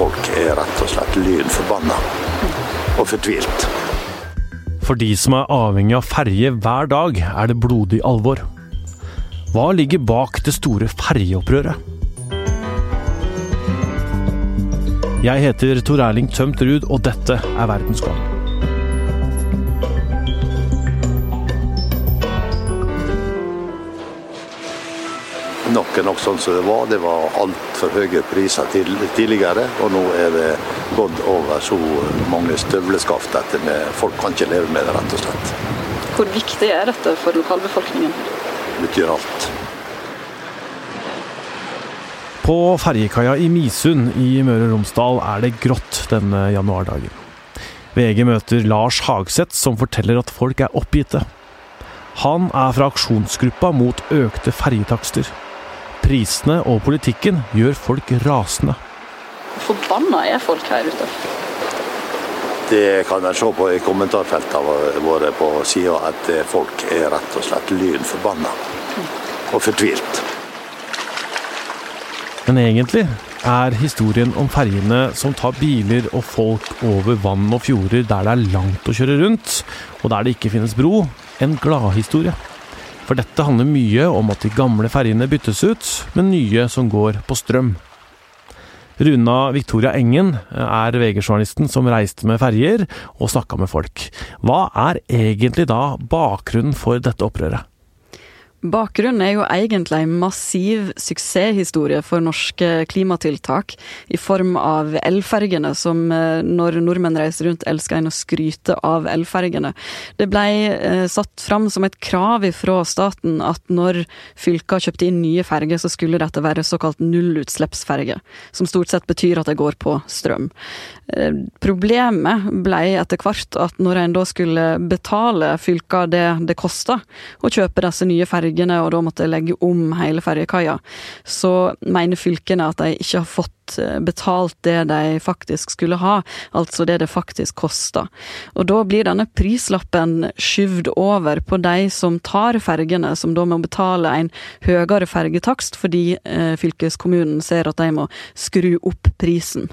Folk er rett og slett lyn og fortvilt. For de som er avhengig av ferje hver dag, er det blodig alvor. Hva ligger bak det store ferjeopprøret? Jeg heter Tor Erling Tømt Ruud, og dette er Verdensgang. Nok er nok sånn som det var. Det var altfor høye priser tidligere, og nå er det gått over så mange støvleskaft at folk kan ikke leve med det, rett og slett. Hvor viktig er dette for lokalbefolkningen? Det betyr alt. På ferjekaia i Misund i Møre og Romsdal er det grått denne januardagen. VG møter Lars Hagseth, som forteller at folk er oppgitte. Han er fra aksjonsgruppa mot økte ferjetakster. Prisene og politikken gjør folk rasende. Forbanna er folk her ute? Det kan en se på i kommentarfeltene våre på sida, at folk er rett og slett lyn forbanna og fortvilt. Men egentlig er historien om ferjene som tar biler og folk over vann og fjorder der det er langt å kjøre rundt, og der det ikke finnes bro, en gladhistorie. For dette handler mye om at de gamle ferjene byttes ut med nye som går på strøm. Runa Victoria Engen er VG-journalisten som reiste med ferjer og snakka med folk. Hva er egentlig da bakgrunnen for dette opprøret? Bakgrunnen er jo egentlig en massiv suksesshistorie for norske klimatiltak, i form av elfergene, som eh, når nordmenn reiser rundt elsker en å skryte av elfergene. Det ble eh, satt fram som et krav fra staten at når fylka kjøpte inn nye ferger, så skulle dette være såkalt nullutslippsferger, som stort sett betyr at det går på strøm. Eh, problemet ble etter hvert at når en da skulle betale fylka det det kosta å kjøpe disse nye fergene, fergene og da måtte legge om hele ferjekaia, så mener fylkene at de ikke har fått eh, betalt det de faktisk skulle ha, altså det det faktisk koster. Og da blir denne prislappen skyvd over på de som tar fergene, som da må betale en høyere fergetakst fordi eh, fylkeskommunen ser at de må skru opp prisen.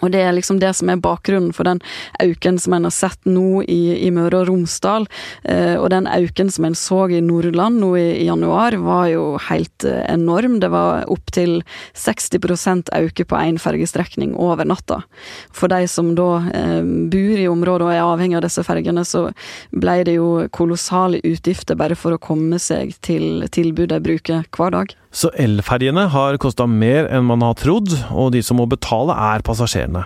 Og det er liksom det som er bakgrunnen for den auken som en har sett nå i, i Møre og Romsdal. Eh, og den auken som en så i Nordland nå i, i januar, var jo helt eh, enorm. Det var opptil 60% auke på én fergestrekning over natta. For de som da eh, bor i området og er avhengig av disse fergene, så ble det jo kolossale utgifter bare for å komme seg til tilbudet de bruker hver dag. Så elferjene har kosta mer enn man har trodd, og de som må betale er passasjerene.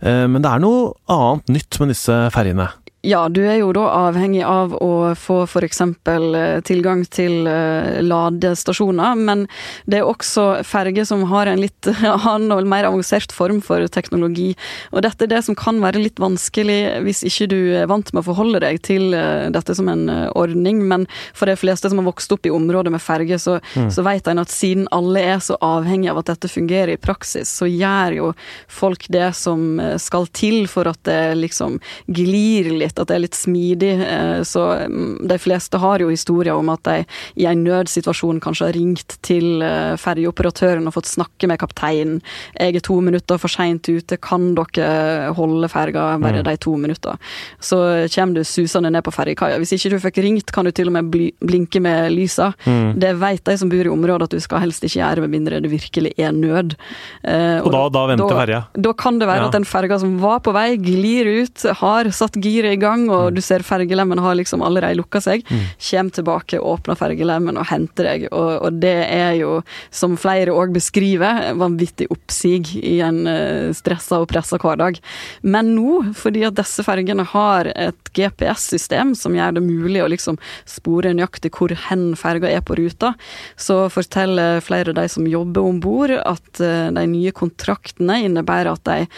Eh, men det er noe annet nytt med disse ferjene. Ja, du er jo da avhengig av å få f.eks. Eh, tilgang til eh, ladestasjoner, men det er også ferger som har en litt annen og mer avansert form for teknologi. Og dette er det som kan være litt vanskelig hvis ikke du er vant med å forholde deg til eh, dette som en ordning, men for de fleste som har vokst opp i området med ferge, så, mm. så vet en at siden alle er så avhengig av at dette fungerer i praksis, så gjør jo folk det som skal til for at det liksom glir litt litt, at det er litt smidig. Eh, så mm, de fleste har jo historier om at de i en nødsituasjon kanskje har ringt til eh, ferjeoperatøren og fått snakke med kapteinen. 'Jeg er to minutter for seint ute, kan dere holde ferga bare mm. de to minutter?' Så kommer du susende ned på ferjekaia. Hvis ikke du fikk ringt, kan du til og med blinke med lysa. Mm. Det vet de som bor i området at du skal helst ikke gjøre, med mindre det virkelig er nød. Eh, og, og da, da venter ferja? Da kan det være ja. at den ferga som var på vei, glir ut, har satt giret i gang, og mm. du ser fergelemmen har liksom allerede lukka seg. Mm. Kjem tilbake, åpner fergelemmen og henter deg. Og, og det er jo, som flere òg beskriver, vanvittig oppsig i en uh, stressa og pressa hverdag. Men nå, fordi at disse fergene har et GPS-system som gjør det mulig å liksom spore nøyaktig hvor hen ferga er på ruta, så forteller flere av de som jobber om bord, at uh, de nye kontraktene innebærer at de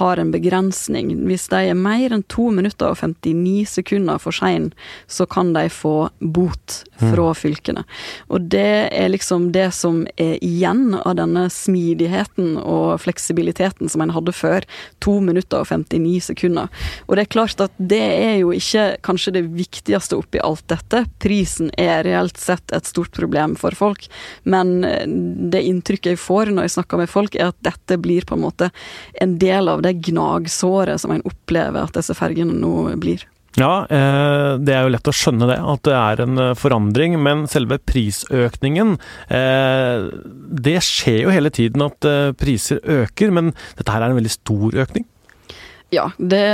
har en begrensning. Hvis de er mer enn to minutter og 59 sekunder for sein, så kan de få bot fra mm. fylkene. Og det er liksom det som er igjen av denne smidigheten og fleksibiliteten som en hadde før. To minutter og 59 sekunder. Og det er klart at det er jo ikke kanskje det viktigste oppi alt dette. Prisen er reelt sett et stort problem for folk, men det inntrykket jeg får når jeg snakker med folk, er at dette blir på en måte en del av det gnagsåret som en opplever at disse fergene nå blir. Ja, eh, det er jo lett å skjønne det, at det er en eh, forandring. Men selve prisøkningen eh, Det skjer jo hele tiden at priser øker, men dette her er en veldig stor økning? Ja, det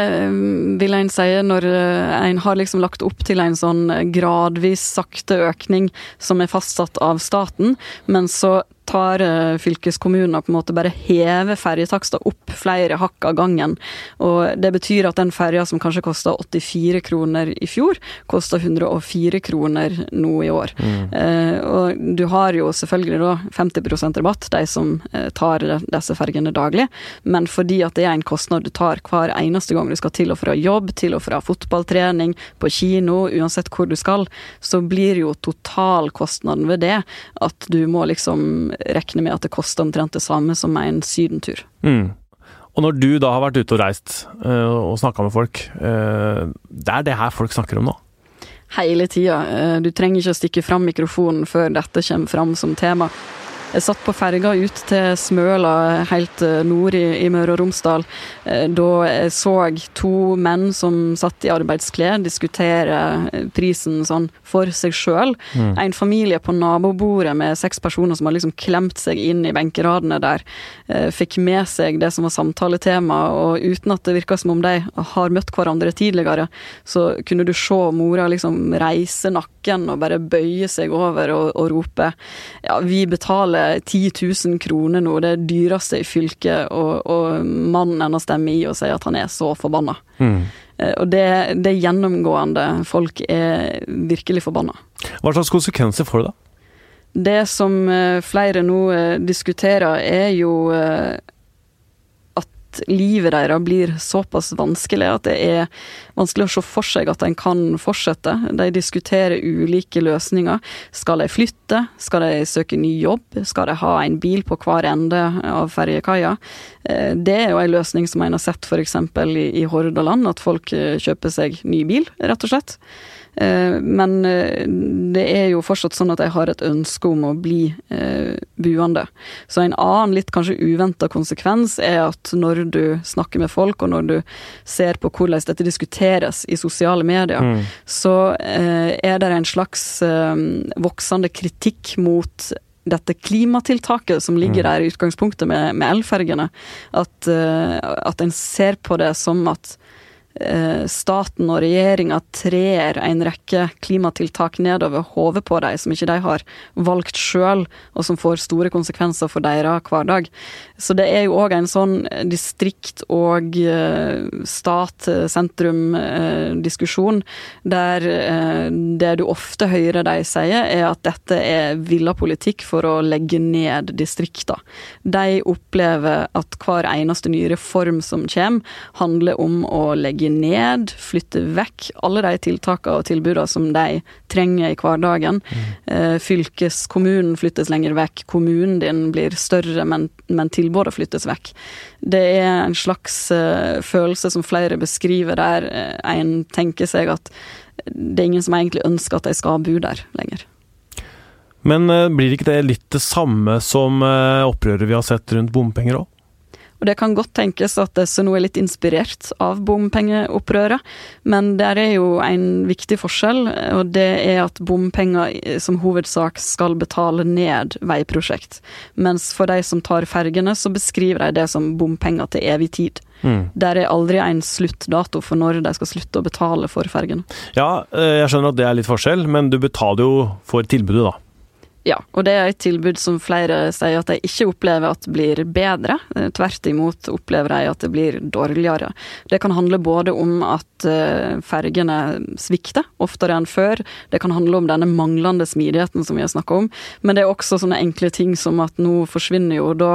vil en si når en har liksom lagt opp til en sånn gradvis sakte økning som er fastsatt av staten, men så tar fylkeskommunene fylkeskommunen på en måte bare hever ferjetakster opp flere hakk av gangen. Og det betyr at den ferja som kanskje kosta 84 kroner i fjor, koster 104 kroner nå i år. Mm. Eh, og du har jo selvfølgelig da 50% rabatt, de som eh, tar disse fergene daglig, men fordi at det er en kostnad du tar hver eneste gang du skal til og fra jobb, til og fra fotballtrening, på kino, uansett hvor du skal, så blir jo totalkostnaden ved det at du må liksom regne med at det koster omtrent det samme som en sydentur. Mm. Og når du da har vært ute og reist uh, og snakka med folk, uh, det er det her folk snakker om nå? Hele tida. Uh, du trenger ikke å stikke fram mikrofonen før dette kommer fram som tema. Jeg satt på ferga ut til Smøla, helt eh, nord i, i Møre og Romsdal, eh, da jeg så to menn som satt i arbeidsklær, diskutere eh, prisen sånn for seg sjøl. Mm. En familie på nabobordet med seks personer som har liksom klemt seg inn i benkeradene der, fikk med seg det som var samtaletema, og uten at det virka som om de har møtt hverandre tidligere, så kunne du se mora liksom reise nakken og bare bøye seg over og, og rope ja, vi betaler betaler 10 000 kroner nå, det dyreste i fylket, og, og mannen hennes stemmer i og sier at han er så forbanna. Mm. Eh, og det, det gjennomgående. Folk er virkelig forbanna. Hva slags konsekvenser får det, da? Det som eh, flere nå eh, diskuterer, er jo livet deres blir såpass vanskelig at det er vanskelig å se for seg at en kan fortsette. De diskuterer ulike løsninger. Skal de flytte? Skal de søke ny jobb? Skal de ha en bil på hver ende av ferjekaia? Eh, det er jo en løsning som en har sett f.eks. i Hordaland, at folk eh, kjøper seg ny bil, rett og slett. Eh, men det er jo fortsatt sånn at jeg har et ønske om å bli eh, buende. Så en annen litt kanskje uventa konsekvens er at når du snakker med folk, og når du ser på hvordan dette diskuteres i sosiale medier, mm. så er det en slags voksende kritikk mot dette klimatiltaket som ligger mm. der i utgangspunktet med, med elfergene. At, at en ser på det som at Eh, staten og regjeringa trer en rekke klimatiltak nedover hodet på dem som ikke de har valgt sjøl, og som får store konsekvenser for deres hverdag. Så det er jo òg en sånn distrikt- og eh, stat-sentrum-diskusjon, der eh, det du ofte hører de sier, er at dette er villa politikk for å legge ned distrikter. De opplever at hver eneste nye reform som kommer, handler om å legge legge ned, flytte vekk alle de tiltakene og tilbudene som de trenger i hverdagen. Mm. Fylkeskommunen flyttes lenger vekk, kommunen din blir større, men, men tilbudet flyttes vekk. Det er en slags uh, følelse som flere beskriver, der uh, en tenker seg at det er ingen som egentlig ønsker at de skal bo der lenger. Men blir ikke det litt det samme som opprøret vi har sett rundt bompenger òg? Og det kan godt tenkes at disse nå er litt inspirert av bompengeopprøret, men der er jo en viktig forskjell, og det er at bompenger som hovedsak skal betale ned veiprosjekt. Mens for de som tar fergene, så beskriver de det som bompenger til evig tid. Mm. Der er aldri en sluttdato for når de skal slutte å betale for fergene. Ja, eh, jeg skjønner at det er litt forskjell, men du betaler jo for tilbudet, da. Ja, og det er et tilbud som flere sier at de ikke opplever at blir bedre. Eh, tvert imot opplever de at det blir dårligere. Det kan handle både om at eh, fergene svikter oftere enn før. Det kan handle om denne manglende smidigheten som vi har snakka om. Men det er også sånne enkle ting som at nå forsvinner jo da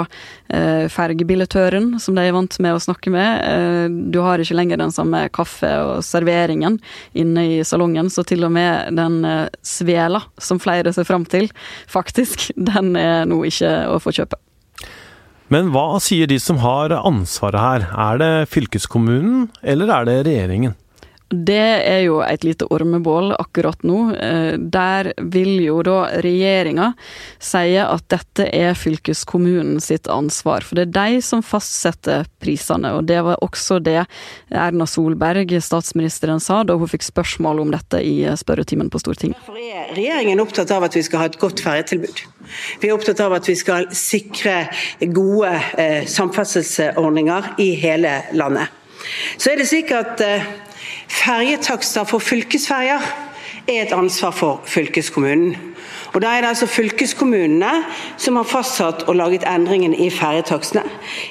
fergebilletøren, fergebillettøren, som de er vant med å snakke med. Du har ikke lenger den samme kaffe og serveringen inne i salongen, så til og med den svela som flere ser fram til, faktisk, den er nå ikke å få kjøpe. Men hva sier de som har ansvaret her? Er det fylkeskommunen, eller er det regjeringen? Det er jo et lite ormebål akkurat nå. Eh, der vil jo da regjeringa si at dette er fylkeskommunen sitt ansvar. For det er de som fastsetter prisene. Og det var også det Erna Solberg, statsministeren, sa da hun fikk spørsmål om dette i spørretimen på Stortinget. Derfor er regjeringen opptatt av at vi skal ha et godt ferjetilbud. Vi er opptatt av at vi skal sikre gode eh, samferdselsordninger i hele landet. Så er det slik at eh, Ferjetakster for fylkesferjer er et ansvar for fylkeskommunen. Og Da er det altså fylkeskommunene som har fastsatt og laget endringen i ferjetakstene.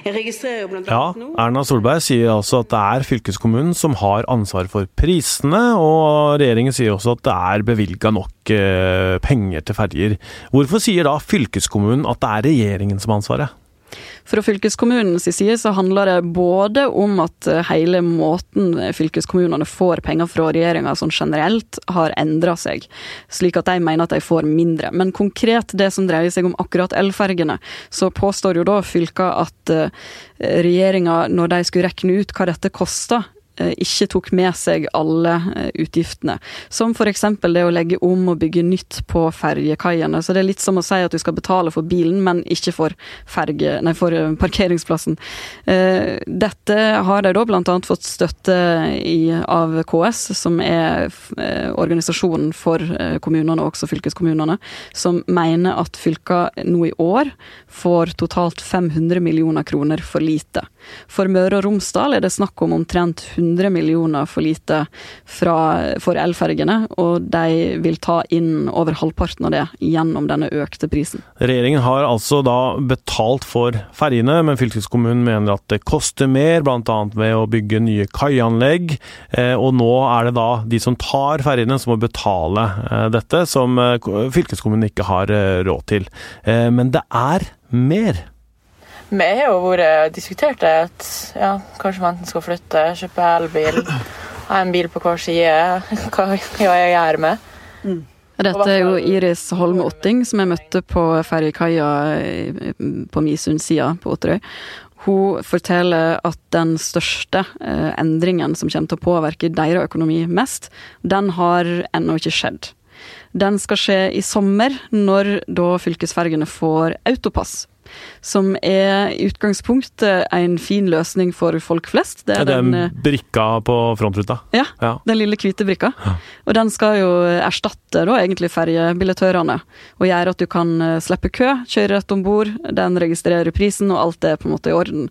Jeg registrerer jo blant Ja, Erna Solberg sier altså at det er fylkeskommunen som har ansvar for prisene, og regjeringen sier også at det er bevilga nok eh, penger til ferjer. Hvorfor sier da fylkeskommunen at det er regjeringen som har ansvaret? Fra fylkeskommunens side så handler det både om at eh, hele måten fylkeskommunene får penger fra regjeringa sånn generelt, har endra seg, slik at de mener at de får mindre. Men konkret det som dreier seg om akkurat elfergene, så påstår jo da fylka at eh, regjeringa, når de skulle rekne ut hva dette koster, Eh, ikke tok med seg alle eh, utgiftene. Som f.eks. det å legge om og bygge nytt på ferjekaiene. Så det er litt som å si at du skal betale for bilen, men ikke for, ferge, nei, for eh, parkeringsplassen. Dette har de da bl.a. fått støtte i, av KS, som er organisasjonen for kommunene, og også fylkeskommunene, som mener at fylka nå i år får totalt 500 millioner kroner for lite. For Møre og Romsdal er det snakk om omtrent 100 millioner for lite fra, for elfergene, og de vil ta inn over halvparten av det gjennom denne økte prisen. Regjeringen har altså da betalt for fergene, men fylkeskommunen mener at det koster mer, bl.a. ved å bygge nye kaianlegg. Eh, og nå er det da de som tar fergene som må betale eh, dette, som eh, fylkeskommunen ikke har råd til. Men det er mer. Vi har jo vært diskutert det at ja, kanskje man enten skal flytte, kjøpe elbil, ha en bil på hver side. Hva, hva jeg gjør med. Mm. Dette er jo Iris Holme Otting, som jeg møtte på ferjekaia på Misundsida på Otterøy. Hun forteller at den største eh, endringen som kommer til å påvirke deres økonomi mest, den har ennå ikke skjedd. Den skal skje i sommer, når da fylkesfergene får autopass som er i utgangspunktet en fin løsning for folk flest. Det er, ja, den eh, brikka på frontruta? Ja, ja. den lille hvite brikka. Ja. Og den skal jo erstatte da egentlig ferjebillettørene, og gjøre at du kan eh, slippe kø, kjøre rett om bord, den registrerer prisen, og alt er på en måte i orden.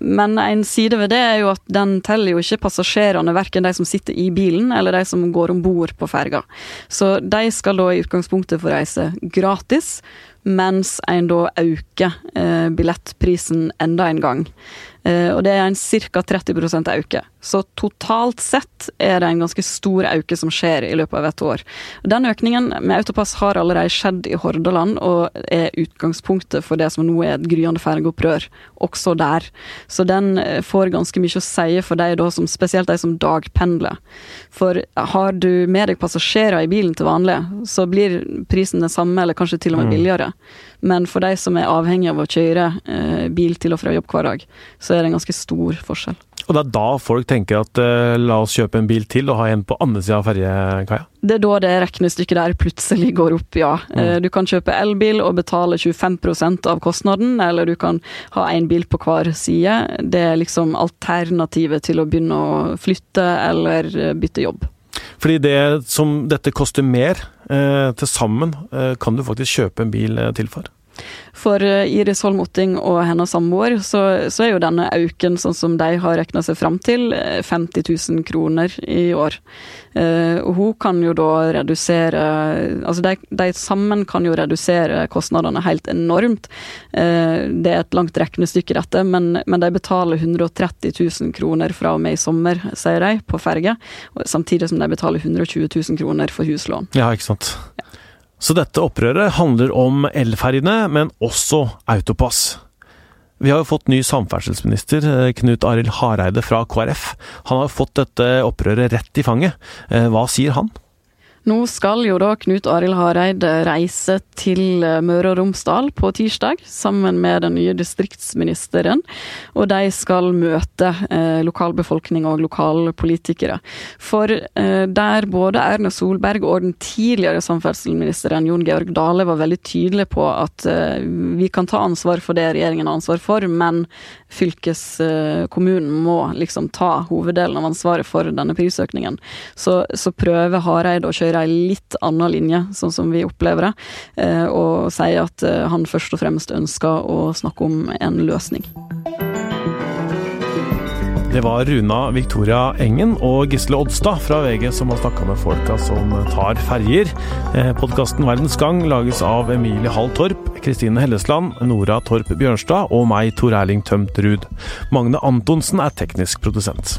Men en side ved det er jo at den teller jo ikke passasjerene, verken de som sitter i bilen eller de som går om bord på ferga. Så de skal da i utgangspunktet få reise gratis, mens en da øker eh, billettprisen enda en gang. Eh, og det er en ca. 30% øke. Så totalt sett er det en ganske stor auke som skjer i løpet av et år. Den økningen med AutoPass har allerede skjedd i Hordaland, og er utgangspunktet for det som nå er et gryende fergeopprør, også der. Så den eh, får ganske mye å si for deg da, som, spesielt de som dagpendler. For har du med deg passasjerer i bilen til vanlig, så blir prisen den samme, eller kanskje til og med mm. Men for de som er avhengig av å kjøre eh, bil til og fra jobb hver dag, så er det en ganske stor forskjell. Og det er da folk tenker at eh, la oss kjøpe en bil til og ha en på andre sida av ferjekaia? Det er da det regnestykket der plutselig går opp, ja. Mm. Eh, du kan kjøpe elbil og betale 25% av kostnaden, eller du kan ha en bil på hver side. Det er liksom alternativet til å begynne å flytte eller eh, bytte jobb. Fordi det som dette koster mer, eh, til sammen, eh, kan du faktisk kjøpe en bil til for? For eh, Iris Holm Otting og hennes samboer, så, så, er jo denne auken, sånn som de har regna seg fram til, 50 eh, 000 kroner i år. Uh, og hun kan jo da redusere Altså de, de, sammen kan jo redusere kostnadene helt enormt. Det er et langt regnestykke, dette, men, men, de betaler 130 000 kroner fra og med i sommer, sier de, på ferge. Samtidig som de betaler 120 000 kroner for huslån. Ja, ikke sant. Ja. Så dette opprøret handler om elferjene, men også autopass. Vi har jo fått ny samferdselsminister, eh, Knut Arild Hareide fra KrF. Han har fått dette opprøret rett i fanget. Eh, hva sier han? Nå skal jo da Knut Arild Hareide reise til eh, Møre og Romsdal på tirsdag, sammen med den nye distriktsministeren. Og de skal møte eh, lokalbefolkning og lokalpolitikere. For eh, der både Erna Solberg og den tidligere samferdselsministeren Jon Georg Dale var veldig tydelige på at eh, vi kan ta ansvar for det regjeringen har ansvar for, men fylkeskommunen må liksom ta hoveddelen av ansvaret for denne prisøkningen. Så, så prøver Hareide å kjøre kjører ei litt annen linje, sånn som vi opplever det, eh, og sier at eh, han først og fremst ønsker å snakke om en løsning. Det var Runa Victoria Engen og Gisle Odstad fra VG som har snakka med folka som tar ferjer. Eh, Podkasten Verdens Gang lages av Emilie Hall Torp, Kristine Hellesland, Nora Torp Bjørnstad og meg, Tor Erling Tømt Ruud. Magne Antonsen er teknisk produsent.